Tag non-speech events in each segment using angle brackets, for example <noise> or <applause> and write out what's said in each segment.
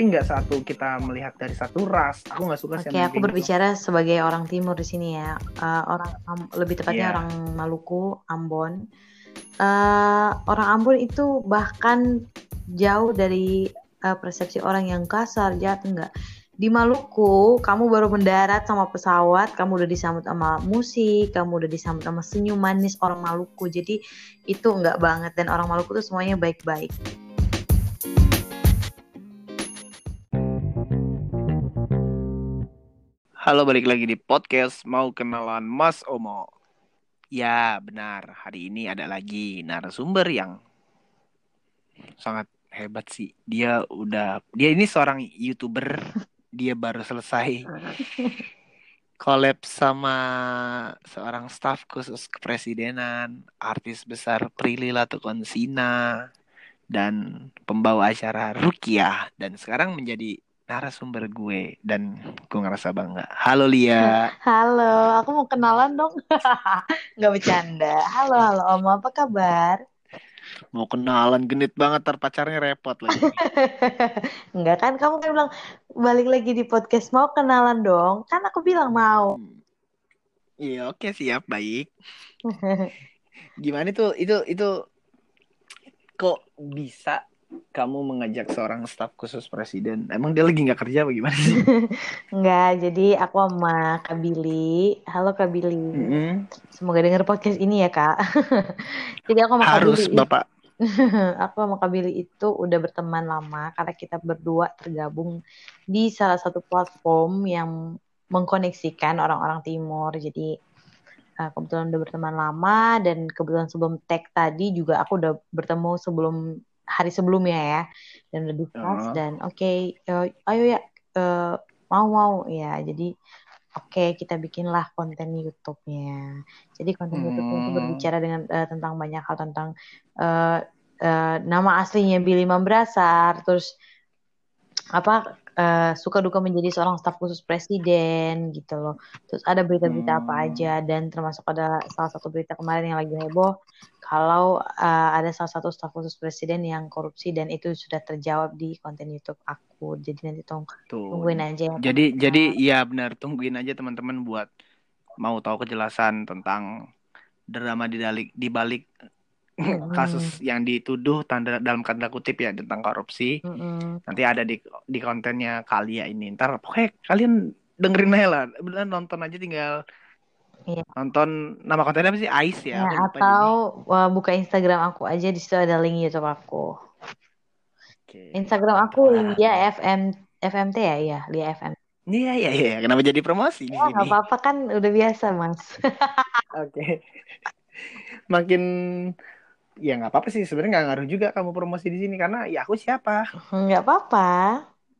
tapi nggak satu kita melihat dari satu ras aku nggak suka sih yang aku gitu. berbicara sebagai orang timur di sini ya. Eh, orang Am- lebih tepatnya Iya. orang Maluku, Ambon. Eh, orang Ambon itu bahkan jauh dari eh, persepsi orang yang kasar, jahat enggak. Di Maluku, kamu baru mendarat sama pesawat, kamu udah disambut sama musik, kamu udah disambut sama senyum manis orang Maluku. Jadi itu enggak banget dan orang Maluku tuh semuanya baik-baik. Halo balik lagi di podcast mau kenalan Mas Omo. Ya benar hari ini ada lagi narasumber yang sangat hebat sih. Dia udah dia ini seorang youtuber. Dia baru selesai collab sama seorang staf khusus kepresidenan, artis besar Prilly Latukonsina dan pembawa acara Rukiah dan sekarang menjadi narasumber gue dan gue ngerasa bangga. Halo Lia. Halo, aku mau kenalan dong. <laughs> Nggak bercanda. Halo, halo Om, apa kabar? Mau kenalan genit banget terpacarnya repot lagi. <laughs> Enggak kan, kamu kan bilang balik lagi di podcast mau kenalan dong. Kan aku bilang mau. Hmm. Iya, oke siap, baik. <laughs> Gimana tuh itu itu kok bisa kamu mengajak seorang staf khusus presiden? Emang dia lagi nggak kerja apa gimana sih? <laughs> Enggak, jadi aku sama Kak Billy. Halo Kak Billy. Mm-mm. Semoga denger podcast ini ya, Kak. <laughs> Jadi aku sama Kak Harus Billy Bapak. <laughs> aku sama Kak Billy itu udah berteman lama karena kita berdua tergabung di salah satu platform yang mengkoneksikan orang-orang timur. Jadi uh, kebetulan udah berteman lama dan kebetulan sebelum tag tadi juga aku udah bertemu sebelum hari sebelumnya ya dan udah discuss Oh. dan oke eh, ayo ya eh, mau mau ya jadi oke kita bikinlah konten YouTube-nya. Jadi konten YouTube-nya itu Hmm. berbicara dengan eh, tentang banyak hal tentang eh, eh, nama aslinya Billy Mambrasar, terus apa eh, suka duka menjadi seorang staf khusus presiden gitu loh. Terus ada berita-berita apa Hmm. aja dan termasuk ada salah satu berita kemarin yang lagi heboh kalau eh, ada salah satu staf khusus presiden yang korupsi dan itu sudah terjawab di konten YouTube aku. Jadi nanti tong Tuh. tungguin aja ya. Jadi jadi iya benar tungguin aja teman-teman buat mau tahu kejelasan tentang drama di balik di balik Kasus yang dituduh tanda dalam tanda kutip ya tentang korupsi. Mm-mm. Nanti ada di di kontennya Kalia ini. Ntar pokoknya kalian dengerin aja lah. Beneran nonton aja tinggal Iya. nonton nama kontennya apa sih? Ais ya. Ya, lupa atau uh, buka Instagram aku aja di situ ada link YouTube aku. Oke. Instagram aku Wah. Lia FM FMT ya, iya Lia FM. Iya iya iya. Kenapa jadi promosi Ya nggak apa-apa kan udah biasa mas. Oke. Makin ya nggak apa-apa sih sebenarnya nggak ngaruh juga kamu promosi di sini karena ya aku siapa? Nggak apa-apa,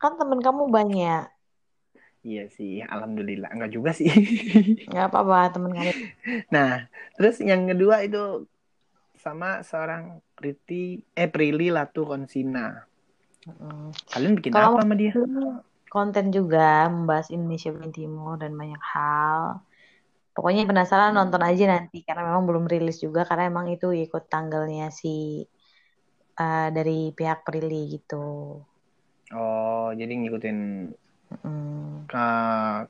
kan temen kamu banyak. Iya sih, alhamdulillah enggak juga sih. <laughs> Nggak apa-apa temen kamu. Nah, terus yang kedua itu sama seorang Riti eh Prilly Latukonsina. Mm. Kalian bikin Kalau apa sama dia? konten juga membahas Indonesia bagian timur dan banyak hal. Pokoknya penasaran nonton aja nanti karena memang belum rilis juga karena emang itu ikut tanggalnya si uh, dari pihak Prilly gitu. Oh, jadi ngikutin Mm. ke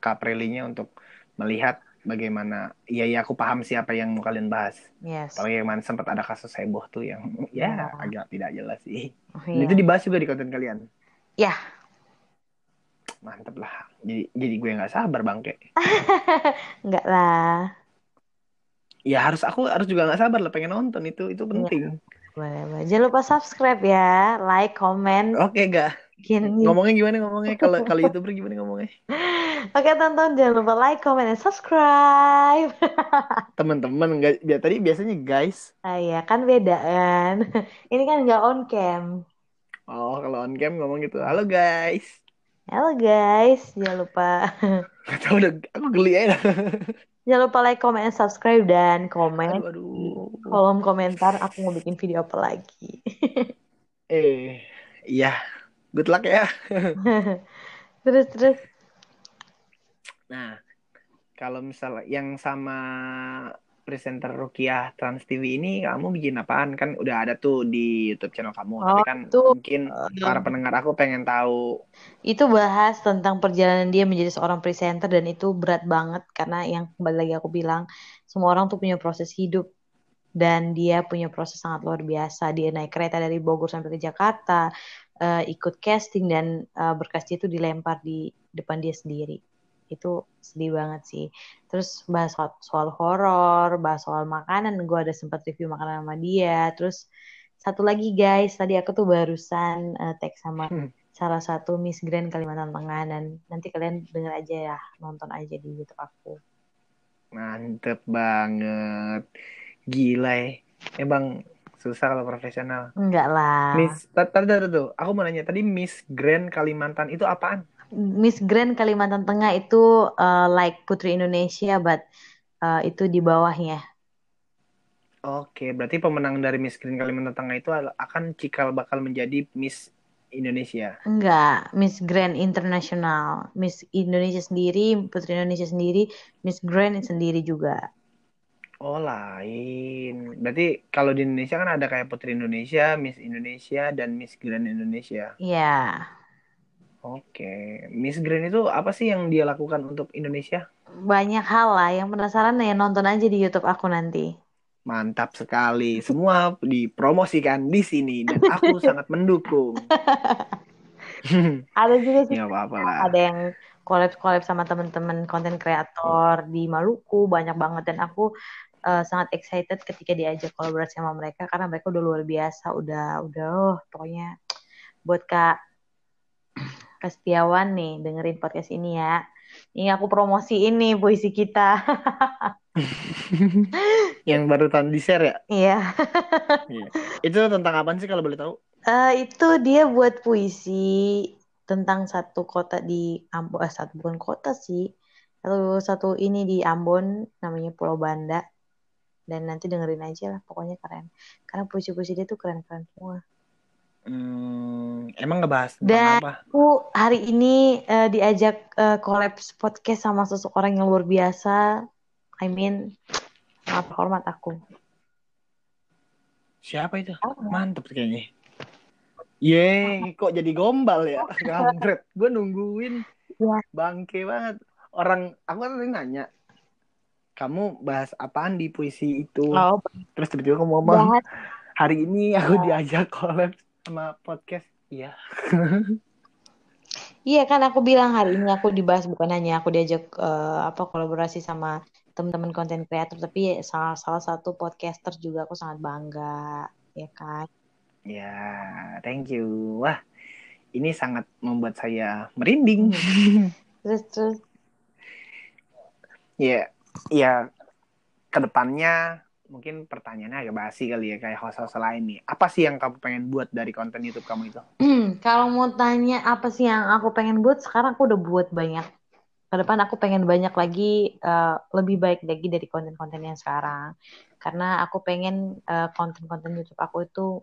Kaprilinya untuk melihat bagaimana iya ya aku paham siapa yang mau kalian bahas. Yes. Apalagi kemarin sempat ada kasus heboh tuh yang <laughs> ya Iya. agak tidak jelas sih. Oh, Dan iya. itu dibahas juga di konten kalian. Ya. Mantep lah. Jadi jadi gue nggak sabar bangke. Enggak <laughs> lah. Ya harus aku harus juga nggak sabar lah pengen nonton itu itu penting. Boleh, boleh. Jangan lupa subscribe ya, like, comment, Oke gak? bikin. Ngomongnya gimana ngomongnya kalau <laughs> kalau youtuber gimana ngomongnya? Oke, tonton jangan lupa like, comment, dan subscribe. <laughs> Teman-teman nggak biar tadi biasanya guys. Ah ya, kan beda kan. Ini kan nggak on cam. Oh kalau on cam ngomong gitu. Halo guys. Halo guys, jangan lupa <laughs> Gak tau udah aku geli aja. jangan lupa like, comment, and subscribe dan komen Aduh aduh. kolom komentar aku mau bikin video apa lagi. <laughs> Eh iya. Good luck ya. <laughs> terus terus Nah kalau misalnya yang sama presenter Rukiah Trans TV ini kamu bikin apaan? Kan udah ada tuh di YouTube channel kamu. Oh, tapi kan itu mungkin eh, para pendengar aku pengen tahu. Itu bahas tentang perjalanan dia menjadi seorang presenter dan itu berat banget karena yang kembali lagi aku bilang semua orang tuh punya proses hidup dan dia punya proses sangat luar biasa. Dia naik kereta dari Bogor sampai ke Jakarta eh, ikut casting dan eh, berkasnya itu dilempar di depan dia sendiri itu sedih banget sih. Terus bahas soal, soal horor bahas soal makanan gue ada sempat review makanan sama dia. Terus satu lagi guys tadi aku tuh barusan eh, tag sama Hmm. salah satu Miss Grand Kalimantan Tengah dan nanti kalian denger aja ya nonton aja di YouTube aku. Mantep banget. Gila ya. Emang susah kalau profesional. Enggak lah. Miss tadi tadi tuh aku mau nanya tadi Miss Grand Kalimantan itu apaan Miss Grand Kalimantan Tengah itu eh, like Putri Indonesia but eh, itu di bawahnya Oke, berarti pemenang dari Miss Grand Kalimantan Tengah itu akan cikal bakal menjadi Miss Indonesia. enggak Miss Grand Internasional Miss Indonesia sendiri Putri Indonesia sendiri Miss Grand sendiri juga Oh, lain. Berarti kalau di Indonesia kan ada kayak Putri Indonesia, Miss Indonesia, dan Miss Grand Indonesia. ya Oke, Miss Grand itu apa sih yang dia lakukan untuk Indonesia? banyak hal lah yang penasaran ya nonton aja di YouTube aku nanti Mantap sekali. Semua dipromosikan di sini dan aku <laughs> sangat mendukung. ada juga sih Ya apa-apa lah. ada yang collab-collab sama teman-teman konten kreator di Maluku banyak banget dan aku eh, sangat excited ketika diajak kolaborasi sama mereka karena mereka udah luar biasa udah udah oh, pokoknya buat Kak Setiawan nih dengerin podcast ini ya ini aku promosi ini puisi kita <laughs> Yang barusan di-share ya? iya Iya. Itu tentang apa sih kalau boleh tahu? Eh, itu dia buat puisi tentang satu kota di Ambon, eh, satu bukan kota sih, satu satu ini di Ambon namanya Pulau Banda. Dan nanti dengerin aja lah, pokoknya keren. Karena puisi-puisi dia tuh keren-keren semua. Hmm, emang ngebahas tentang Dan apa? aku hari ini eh, diajak eh, collab podcast sama seseorang yang luar biasa. I mean, sangat hormat aku. Siapa itu? Apa? Mantep kayaknya. Ye, kok jadi gombal ya? <laughs> Kampret. Gue nungguin. Ya. Bangke banget. Orang, aku kan tadi nanya. Kamu bahas apaan di puisi itu? Oh, Terus tiba-tiba kamu ngomong, bahas hari ini aku Ya. diajak collab sama podcast. Iya. Iya kan aku bilang hari ini aku dibahas bukan hanya aku diajak eh, apa kolaborasi sama teman-teman konten kreator tapi salah salah satu podcaster juga aku sangat bangga ya kan. Ya, thank you. Wah, ini sangat membuat saya merinding. <laughs> Terus terus Ya, ya ke depannya mungkin pertanyaannya agak basi kali ya kayak host-host lain nih. Apa sih yang kamu pengen buat dari konten YouTube kamu itu? kalau mau tanya apa sih yang aku pengen buat sekarang aku udah buat banyak. Ke depan aku pengen banyak lagi eh, lebih baik lagi dari konten-konten yang sekarang. Karena aku pengen eh, konten-konten YouTube aku itu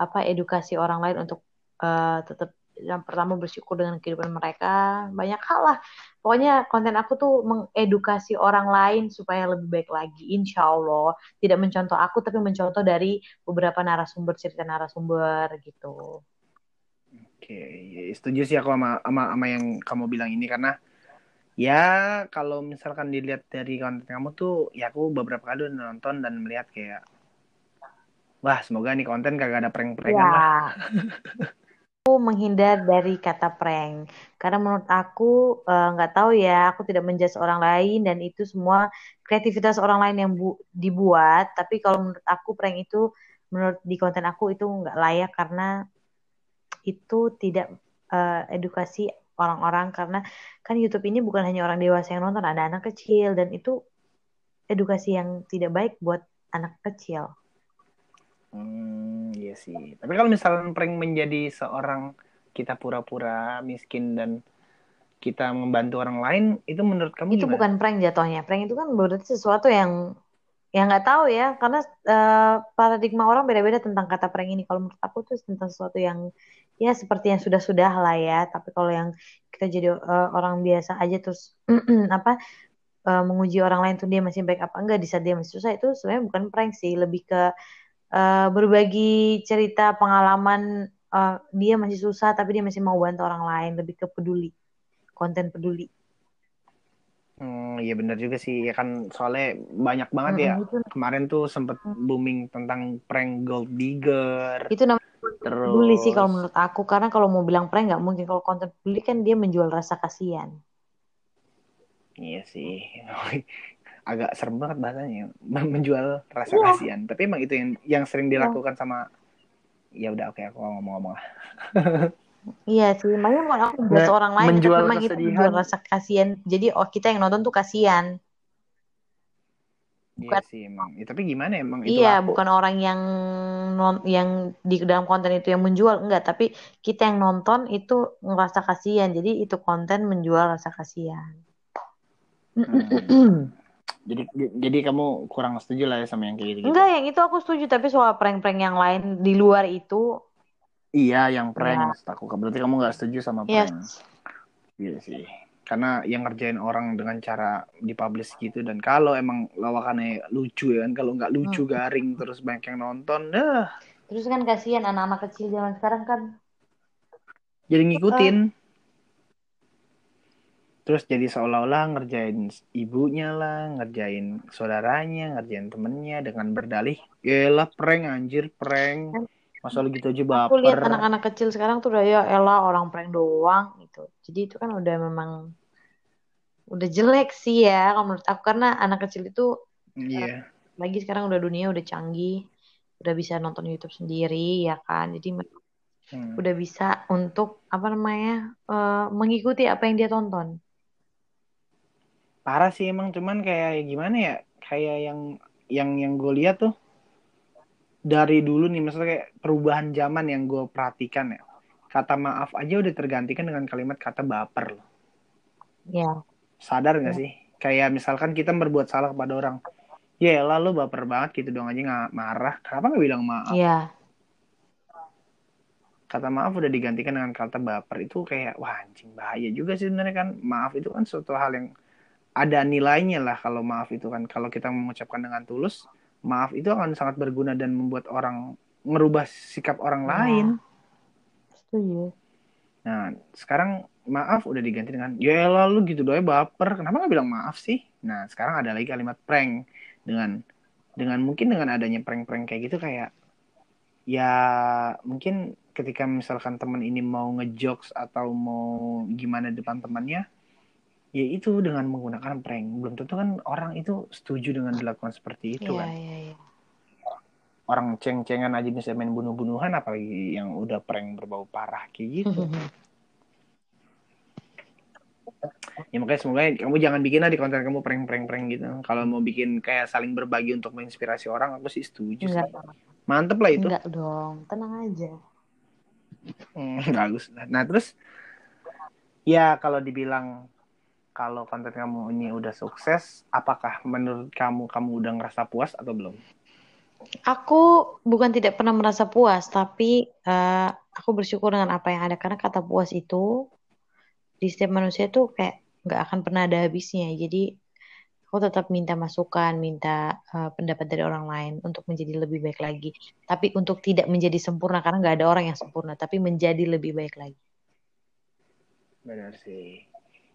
apa edukasi orang lain untuk eh, tetap yang pertama bersyukur dengan kehidupan mereka. Banyak hal lah. Pokoknya konten aku tuh mengedukasi orang lain supaya lebih baik lagi insya Allah. Tidak mencontoh aku tapi mencontoh dari beberapa narasumber cerita narasumber gitu. Oke, ya, setuju sih aku sama, sama, sama yang kamu bilang ini. Karena ya kalau misalkan dilihat dari konten kamu tuh ya aku beberapa kali udah nonton dan melihat kayak wah semoga nih konten kagak ada prank-prankan lah. <laughs> aku menghindar dari kata prank. Karena menurut aku eh, nggak tahu ya aku tidak menjudge orang lain dan itu semua kreativitas orang lain yang bu- dibuat. Tapi kalau menurut aku prank itu menurut di konten aku itu nggak layak karena itu tidak eh, edukasi orang-orang. Karena kan YouTube ini bukan hanya orang dewasa yang nonton ada anak kecil. Dan itu edukasi yang tidak baik buat anak kecil Hmm, iya sih. Tapi kalau misalkan prank menjadi seorang kita pura-pura miskin dan kita membantu orang lain, itu menurut kamu itu gimana? bukan prank jatuhnya. Prank itu kan berarti sesuatu yang yang nggak tahu ya. Karena eh, paradigma orang beda-beda tentang kata prank ini. Kalau menurut aku tuh tentang sesuatu yang ya seperti yang sudah-sudah lah ya. Tapi kalau yang kita jadi eh, orang biasa aja terus <clears throat> apa uh, menguji orang lain tuh dia masih baik apa enggak di saat dia masih susah itu sebenarnya bukan prank sih. Lebih ke uh, berbagi cerita pengalaman uh, dia masih susah tapi dia masih mau bantu orang lain lebih ke peduli konten peduli. Hmm, iya benar juga sih ya kan soalnya banyak banget ya. Itu, kemarin tuh sempet booming tentang prank gold digger. Itu namanya terus peduli sih kalau menurut aku karena kalau mau bilang prank nggak mungkin. Kalau konten peduli kan dia menjual rasa kasihan. Iya sih <laughs> agak serem banget bahasanya menjual rasa Iya. kasihan tapi emang itu yang yang sering dilakukan sama ya udah oke aku ngomong-ngomong lah <laughs> Iya sih, makanya mau aku buat Nah, orang lain menjual tapi memang itu menjual rasa kasihan. Jadi oh kita yang nonton tuh kasihan. iya Bukan- sih emang ya, tapi gimana emang itu Iya, laku. bukan orang yang non yang di dalam konten itu yang menjual enggak, tapi kita yang nonton itu ngerasa kasihan. Jadi itu konten menjual rasa kasihan. Hmm. <clears throat> jadi jadi kamu kurang setuju lah ya sama yang kayak gitu, Enggak, yang itu aku setuju, tapi soal prank-prank yang lain di luar itu iya yang prank Iya. maksud aku berarti kamu nggak setuju sama ya prank Iya sih. Karena yang ngerjain orang dengan cara dipublish gitu dan kalau emang lawakannya lucu ya kan, kalau nggak lucu Hmm. garing terus banyak yang nonton, dah terus kan kasihan anak-anak kecil zaman sekarang kan jadi ngikutin. Terus jadi seolah-olah ngerjain ibunya lah, ngerjain saudaranya, ngerjain temennya dengan berdalih, lah prank anjir, prank. Masa lu gitu aja aku lihat baper. anak-anak kecil sekarang tuh udah ya elah orang prank doang gitu. Jadi itu kan udah memang udah jelek sih ya kalau menurut aku karena anak kecil itu Iya. lagi sekarang udah dunia udah canggih, udah bisa nonton YouTube sendiri ya kan. Jadi Hmm. udah bisa untuk apa namanya eh, mengikuti apa yang dia tonton. Parah sih emang cuman kayak gimana ya? Kayak yang yang yang gue lihat tuh dari dulu nih maksudnya kayak perubahan zaman yang gue perhatikan ya. Kata maaf aja udah tergantikan dengan kalimat kata baper loh. Ya, Sadar gak sih? Kayak misalkan kita berbuat salah kepada orang. Ya lah lu baper banget gitu dong aja nggak marah. Kenapa nggak bilang maaf? iya, Kata maaf udah digantikan dengan kata baper itu kayak wah anjing bahaya juga sih sebenarnya kan. Maaf itu kan suatu hal yang ada nilainya lah kalau maaf itu kan. Kalau kita mengucapkan dengan tulus, maaf itu akan sangat berguna dan membuat orang ngerubah sikap orang Iya. lain. setuju. Nah, sekarang maaf udah diganti dengan ya elah lu gitu doang baper. Kenapa nggak bilang maaf sih? Nah, sekarang ada lagi kalimat prank dengan dengan mungkin dengan adanya prank-prank kayak gitu kayak ya mungkin ketika misalkan teman ini mau ngejokes atau mau gimana depan temannya ya itu dengan menggunakan prank. Belum tentu kan orang itu setuju dengan dilakukan seperti itu Iya, kan. iya, iya. orang ceng-cengan aja bisa main bunuh-bunuhan apalagi yang udah prank berbau parah kayak gitu. Ya makanya semoga kamu jangan bikin lah di konten kamu prank-prank-prank gitu. Kalau mau bikin kayak saling berbagi untuk menginspirasi orang aku sih setuju sih. Enggak, mantep lah itu. Enggak dong. Tenang aja. Hmm, <laughs> bagus. Nah terus ya kalau dibilang kalau konten kamu ini udah sukses apakah menurut kamu kamu udah ngerasa puas atau belum Aku bukan tidak pernah merasa puas, tapi eh, aku bersyukur dengan apa yang ada karena kata puas itu di setiap manusia tuh kayak nggak akan pernah ada habisnya. Jadi aku tetap minta masukan, minta eh, pendapat dari orang lain untuk menjadi lebih baik lagi. Tapi untuk tidak menjadi sempurna karena nggak ada orang yang sempurna, tapi menjadi lebih baik lagi. benar sih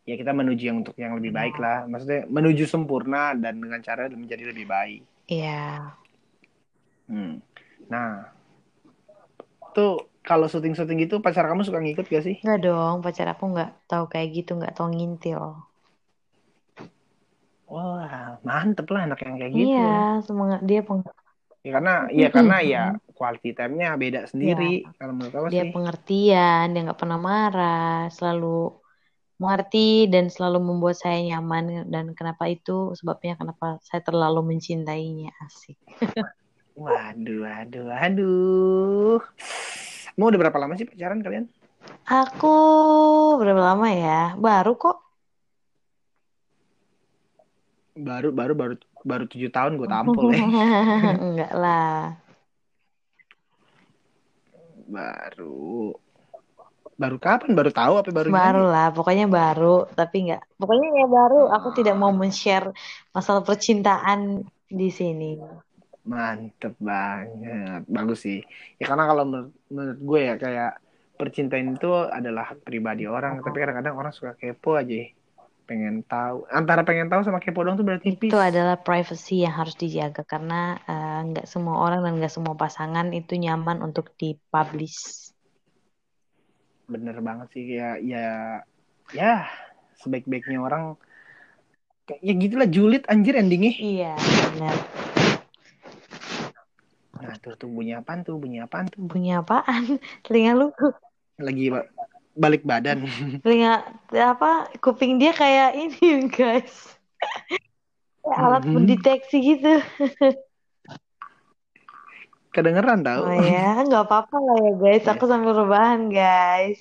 ya kita menuju yang untuk yang lebih baik lah maksudnya menuju sempurna dan dengan cara menjadi lebih baik Iya. Hmm. Nah, tuh kalau syuting-syuting gitu pacar kamu suka ngikut gak sih? Nggak dong, pacar aku nggak tahu kayak gitu, nggak tahu ngintil. Wah, mantep lah anak yang kayak gitu. Iya, semangat dia peng Ya, karena ya karena ya quality time-nya beda sendiri. Iya. Kalau menurut aku dia sih. pengertian, dia nggak pernah marah, selalu mengerti dan selalu membuat saya nyaman dan kenapa itu sebabnya kenapa saya terlalu mencintainya asik. <laughs> Waduh, waduh, waduh. Mau udah berapa lama sih pacaran kalian? Aku berapa lama ya? Baru kok. Baru, baru, baru, baru tujuh tahun gue tampol ya. <laughs> Enggak lah. Baru. Baru kapan? Baru tahu apa baru Baru lah, pokoknya baru, tapi nggak. Pokoknya ya baru. Aku tidak mau men-share masalah percintaan di sini. Mantep banget. Bagus sih. Ya karena kalau menurut, menurut gue ya kayak percintaan itu adalah hak pribadi orang, tapi kadang-kadang orang suka kepo aja. Pengen tahu. Antara pengen tahu sama kepo dong tuh berarti tipis. Itu adalah privacy yang harus dijaga karena eh, nggak semua orang dan nggak semua pasangan itu nyaman untuk dipublish. Bener banget sih ya ya ya sebaik-baiknya orang kayak ya gitulah julid anjir endingnya. Iya, benar. Nah, tuh tuh bunyi apaan tuh? Bunyi apaan tuh? Bunyi apaan? Telinga lu, Lagi ba- balik badan. <laughs> telinga apa? Kuping dia kayak ini, guys. Alat Mhm. pendeteksi gitu. <laughs> Kedengeran tau? Oh ya, nggak apa-apa lah ya guys. Iya. Aku sambil rebahan guys.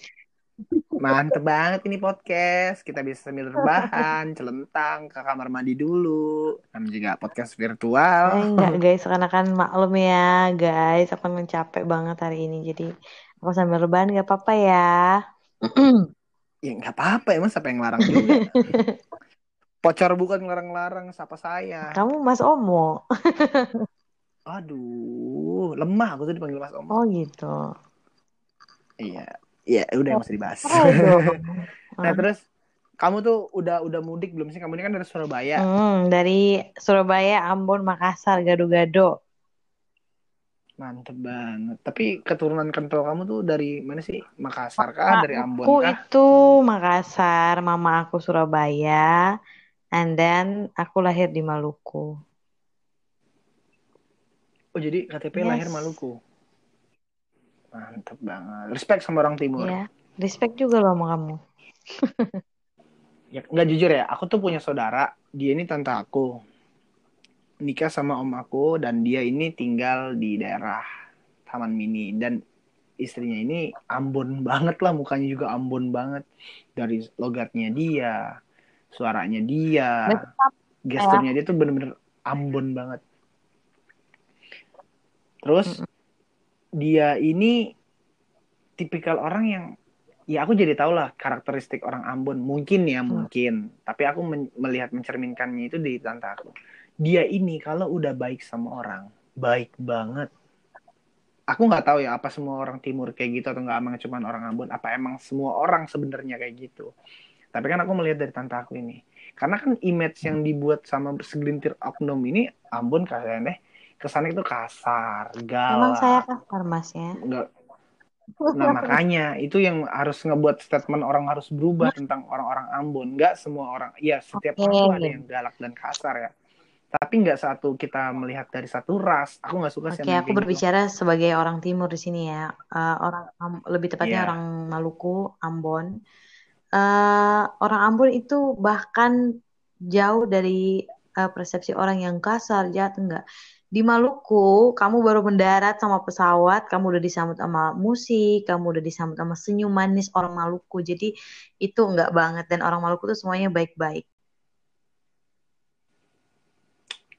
Mantep banget ini podcast. Kita bisa sambil rebahan, celentang, ke kamar mandi dulu. Namanya juga podcast Eh, virtual. enggak guys, karena kan maklum ya guys. Aku memang capek banget hari ini. Jadi aku sambil rebahan nggak apa-apa ya. <clears throat> Ya nggak apa-apa, emang siapa yang larang juga. <laughs> Pocor bukan ngelarang-larang, siapa saya. Kamu Mas Omo. <laughs> Aduh, lemah aku tuh dipanggil Mas Om. Oh gitu. Iya, iya udah yang mesti dibahas. Oh dong. <laughs> Nah terus kamu tuh udah udah mudik belum sih? Kamu ini kan dari Surabaya. Hmm, dari Surabaya, Ambon, Makassar, Gado-Gado. Mantep banget. Tapi keturunan kental kamu tuh dari mana sih? Makassar kah? Dari Ambon Aku kah? itu Makassar, mama aku Surabaya, and then aku lahir di Maluku. Oh jadi KTP Yes. lahir Maluku. Mantep banget. Respect sama orang timur. Ya, respect juga loh sama kamu. <laughs> Ya nggak jujur ya. Aku tuh punya saudara. Dia ini tante aku. Nikah sama om aku dan dia ini tinggal di daerah Taman Mini dan istrinya ini Ambon banget lah mukanya juga Ambon banget dari logatnya dia suaranya dia gesturnya dia tuh bener-bener Ambon banget terus dia ini tipikal orang yang ya aku jadi tau lah karakteristik orang Ambon. Mungkin ya Hmm. mungkin. Tapi aku men- melihat mencerminkannya itu di tante aku. Dia ini kalau udah baik sama orang baik banget. Aku nggak tahu ya apa semua orang timur kayak gitu atau nggak emang cuma orang Ambon. Apa emang semua orang sebenarnya kayak gitu. Tapi kan aku melihat dari tante aku ini. Karena kan image yang dibuat sama segelintir oknum ini Ambon kayaknya kesannya itu kasar Emang saya galak kasar mas ya. nggak Nah makanya itu yang harus ngebuat statement orang harus berubah tentang orang-orang Ambon. Nggak semua orang, ya setiap Oke. orang ada yang galak dan kasar ya. Tapi nggak satu kita melihat dari satu ras. Aku nggak suka sih Oke, aku gitu. berbicara sebagai orang timur di sini ya. Eh, orang Am- lebih tepatnya Iya. orang Maluku, Ambon. Eh, orang Ambon itu bahkan jauh dari eh, persepsi orang yang kasar, jahat enggak. Di Maluku, kamu baru mendarat sama pesawat, kamu udah disambut sama musik, kamu udah disambut sama senyum manis orang Maluku. Jadi itu enggak banget dan orang Maluku tuh semuanya baik-baik.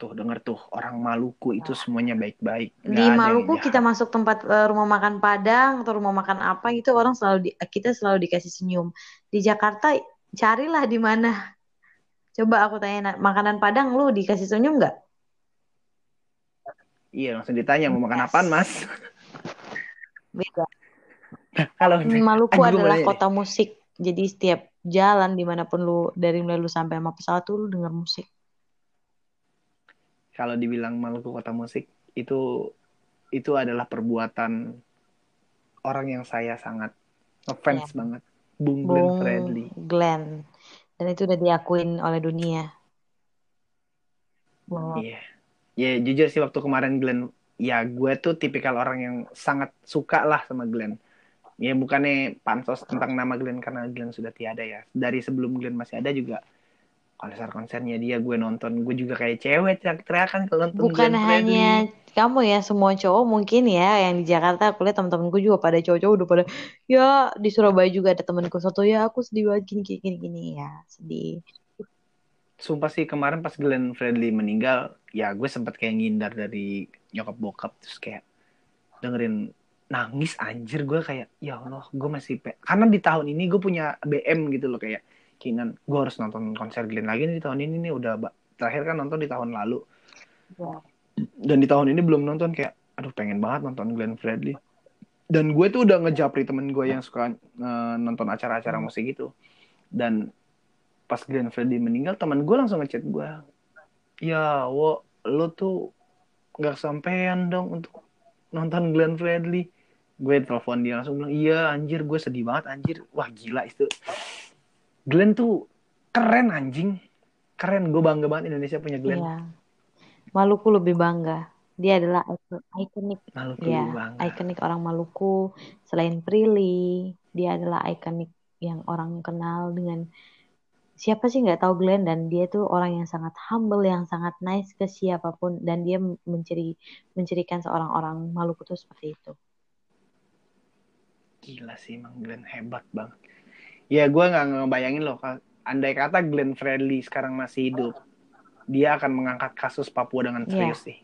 Tuh denger tuh orang Maluku itu semuanya baik-baik. Di Maluku kita masuk tempat eh, rumah makan Padang atau rumah makan apa itu orang selalu di, kita selalu dikasih senyum. Di Jakarta carilah di mana. Coba aku tanya "Na- makanan Padang lu dikasih senyum nggak? Iya langsung ditanya mau makan apaan mas? Beda. Kalau Maluku adalah kota musik. Jadi setiap jalan di mana pun lu dari mulai lu sampai sama pesawat tuh lu denger musik. kalau dibilang Maluku kota musik itu itu adalah perbuatan orang yang saya sangat ngefans Iya. banget. Bung Glenn Bung Fredly. Glenn. Dan itu udah diakuin oleh dunia. Iya. Ya jujur sih waktu kemarin Glenn, ya gue tuh tipikal orang yang sangat suka lah sama Glenn. Ya bukannya pansos tentang nama Glenn karena Glenn sudah tiada ya. Dari sebelum Glenn masih ada juga konser-konsernya dia gue nonton. Gue juga kayak cewek teriak-teriakan kalau nonton Bukan Glenn Fredly. hanya kamu ya, semua cowok mungkin ya yang di Jakarta aku lihat teman-temanku juga pada cowok-cowok udah pada ya di Surabaya juga ada temanku satu ya aku sedih banget gini gini gini, gini ya sedih. Sumpah sih kemarin pas Glenn Fredly meninggal, ya gue sempat kayak ngindar dari nyokap bokap terus kayak dengerin nangis anjir gue kayak ya Allah gue masih pe karena di tahun ini gue punya BM gitu loh kayak keinginan gue harus nonton konser Glenn lagi nih di tahun ini nih udah terakhir kan nonton di tahun lalu. Dan di tahun ini belum nonton kayak aduh pengen banget nonton Glenn Fredly. Dan gue tuh udah ngejapri temen gue yang suka eh, nonton acara-acara musik gitu dan pas Glenn Fredly meninggal teman gue langsung ngechat gue ya wo lo tuh nggak sampean dong untuk nonton Glenn Fredly. Gue telepon dia langsung bilang iya anjir gue sedih banget anjir. Wah gila itu. Glenn tuh keren anjing. Keren gue bangga banget Indonesia punya Glenn. Iya. Maluku lebih bangga. Dia adalah iko- ikonik Maluku ya, bangga. ikonik orang Maluku. Selain Prilly, dia adalah ikonik yang orang kenal dengan siapa sih nggak tahu Glenn dan dia tuh orang yang sangat humble, yang sangat nice ke siapa pun dan dia menciri mencirikan seorang orang Maluku tuh seperti itu. Gila sih emang Glenn hebat banget. Ya gue nggak ngebayangin loh. Andai kata Glenn Fredly sekarang masih hidup, dia akan mengangkat kasus Papua dengan Iya. serius sih.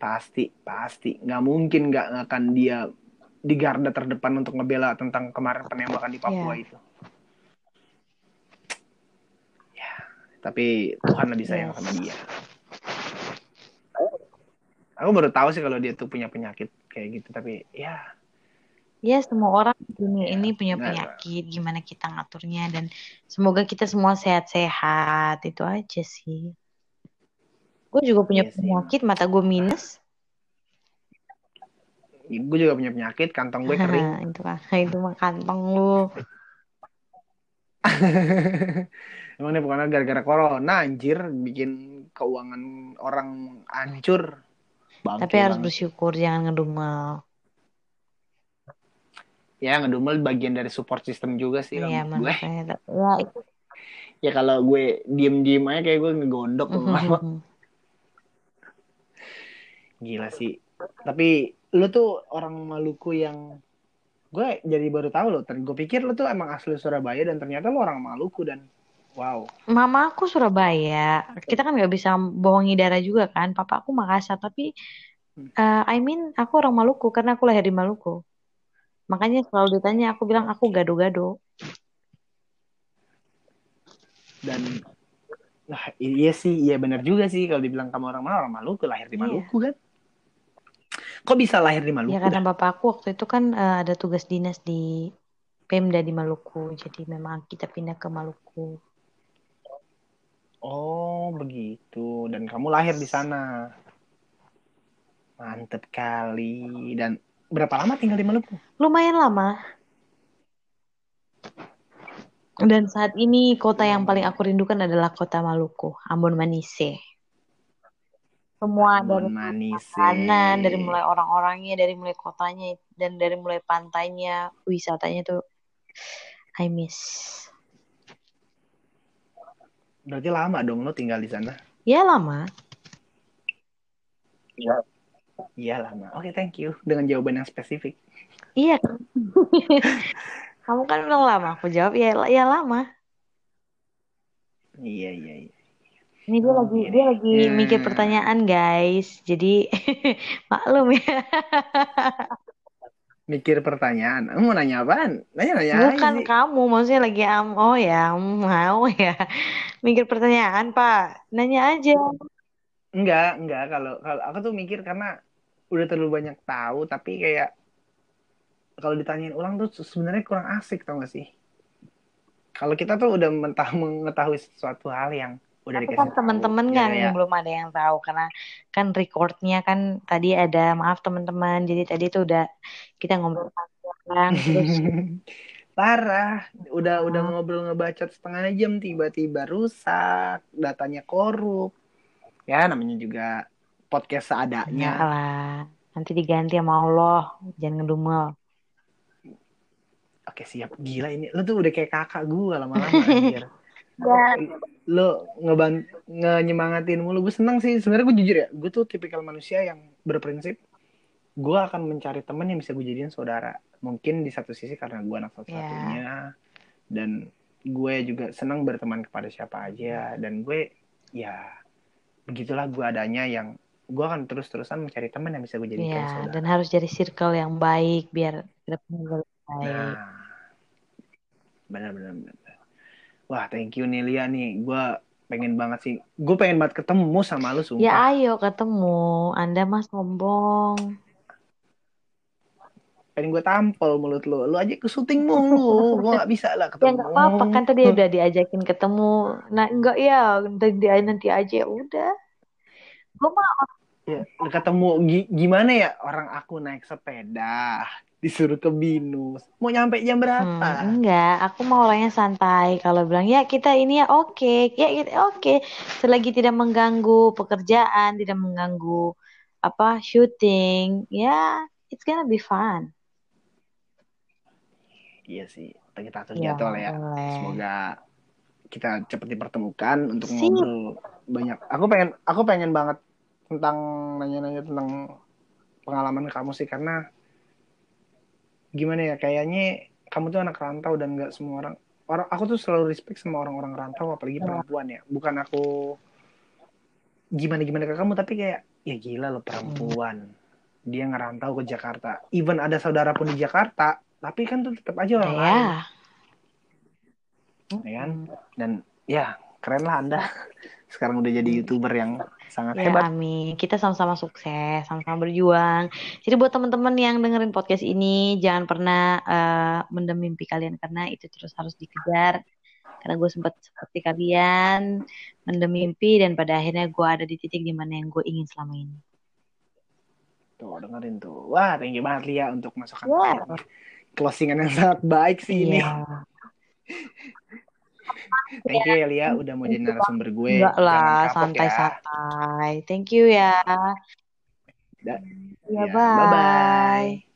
Pasti, pasti. Nggak mungkin nggak akan dia di garda terdepan untuk ngebela tentang kemarin penembakan di Papua Iya. itu. Ya, tapi Tuhan lebih sayang Yes. sama dia. Aku baru tahu sih kalau dia tuh punya penyakit kayak gitu, tapi ya Ya, semua orang di dunia Ya, ini punya penyakit, gimana kita ngaturnya dan semoga kita semua sehat-sehat, itu aja sih. Gue juga punya Iya sih. penyakit, mata gue minus. gue juga punya penyakit, kantong gue kering. <laughs> itu itu mah kantong lu. <laughs> Emang ini bukan gara-gara corona anjir bikin keuangan orang hancur. Bangke Tapi harus banget. bersyukur, jangan ngedumel. Ya ngedumel bagian dari support system juga sih Iya, gue. <laughs> Ya, itu. Ya kalau gue diem-diem aja kayak gue ngegondok lama-lama. <laughs> Gila sih. Tapi lu tuh orang Maluku yang gue jadi baru tahu loh. Gue pikir lu tuh emang asli Surabaya dan ternyata lu orang Maluku dan wow. Mama aku Surabaya. Kita kan nggak bisa bohongi darah juga kan. Papa aku Makassar, tapi eh, I mean aku orang Maluku karena aku lahir di Maluku. Makanya selalu ditanya, aku bilang aku gado-gado. Dan nah iya sih, iya benar juga sih kalau dibilang kamu orang mana orang Maluku lahir di Iya. Maluku kan. Kok bisa lahir di Maluku? Ya karena bapak aku waktu itu kan eh, ada tugas dinas di Pemda di Maluku, jadi memang kita pindah ke Maluku. Oh, begitu. Dan kamu lahir di sana. Mantep kali. Dan berapa lama tinggal di Maluku? Lumayan lama. Dan saat ini kota yang paling aku rindukan adalah kota Maluku, Ambon Manise. Semua dari makanan, dari mulai orang-orangnya, dari mulai kotanya, dan dari mulai pantainya, wisatanya tuh I miss. Berarti lama dong lo tinggal di sana. Ya lama. Iya lama. Oke, thank you. Dengan jawaban yang spesifik. Iya. <laughs> Kamu kan bilang lama, aku jawab ya ya lama. Iya, iya, iya. Ini dia lagi dia lagi Hmm. mikir pertanyaan guys. Jadi <laughs> maklum ya. <laughs> Mikir pertanyaan. Mau nanya apaan? Nanya-nanya aja Bukan sih. kamu, maksudnya lagi am oh ya mau ya. Mikir pertanyaan Pak. Nanya aja. Enggak, enggak. Kalau kalau aku tuh mikir karena udah terlalu banyak tahu, tapi kayak kalau ditanyain ulang tuh sebenarnya kurang asik tau gak sih? Kalau kita tuh udah mentah mengetahui sesuatu hal yang udah Tapi kan teman-teman Ya, kan kayak, belum ada yang tahu karena kan recordnya kan tadi ada maaf teman-teman. Jadi tadi tuh udah kita ngobrol panjang terus <laughs> parah. Udah udah Hmm. ngobrol ngebacot setengah jam tiba-tiba rusak, datanya korup. Ya namanya juga podcast seadanya. lah. Nanti diganti sama Allah. Jangan ngedumel. Oke siap. Gila ini. Lu tuh udah kayak kakak gue lama-lama <laughs> anjir. Ya, lo ngeban nyenyemangatin mulu gue seneng sih sebenarnya gue jujur ya gue tuh tipikal manusia yang berprinsip gue akan mencari temen yang bisa gue jadiin saudara mungkin di satu sisi karena gue anak satu-satunya dan gue juga senang berteman kepada siapa aja dan gue ya begitulah gue adanya yang gue akan terus-terusan mencari teman yang bisa gue jadikan Iya, saudara. dan harus jadi circle yang baik biar ke depannya baik. Nah, benar-benar. Wah, thank you nih Lia nih. Gue pengen banget sih. Gue pengen banget ketemu sama lu, Ya sumpah. ayo ketemu, Anda mah sombong. Pengen gue tampol mulut lu. Lu aja ke syuting mulu. gue gak bisa lah Ya ketemu. nggak apa-apa kan tadi udah diajakin ketemu. Nah enggak ya nanti nanti aja ya udah. Gue mah Ya, ketemu gi- gimana ya orang aku naik sepeda disuruh ke binus mau nyampe jam Hmm, berapa enggak, aku mau orangnya santai. Kalau bilang ya kita ini ya oke, ya kita oke. Selagi tidak mengganggu pekerjaan, tidak mengganggu apa syuting, ya it's gonna be fun. iya sih kita atur Ya, jadwal ya boleh. semoga kita cepat dipertemukan untuk Sip. ngobrol banyak aku pengen aku pengen banget tentang nanya-nanya tentang pengalaman kamu sih karena gimana ya kayaknya kamu tuh anak rantau dan nggak semua orang orang aku tuh selalu respect sama orang-orang rantau apalagi Ya. perempuan ya. Bukan aku gimana gimana ke kamu tapi kayak ya gila loh perempuan. Dia ngerantau ke Jakarta. Even ada saudara pun di Jakarta tapi kan tuh tetap aja orang lain. Ya. ya kan? Dan ya keren lah anda. <laughs> Sekarang udah jadi youtuber yang sangat Ya, hebat amin. Kita sama-sama sukses, sama-sama berjuang. Jadi buat teman-teman yang dengerin podcast ini, jangan pernah eh, mendem mimpi kalian karena itu terus harus dikejar. Karena gue sempat seperti kalian mendem mimpi dan pada akhirnya gue ada di titik di mana yang gue ingin selama ini. tuh dengerin tuh wah thank you banget Lia untuk masukan Ya. closingan yang sangat baik sih ini Iya. <laughs> <laughs> thank you ya Lia udah mau jadi narasumber gue Enggak lah, ya. santai-santai. Thank you ya. Da- Ya, ya, bye-bye. bye.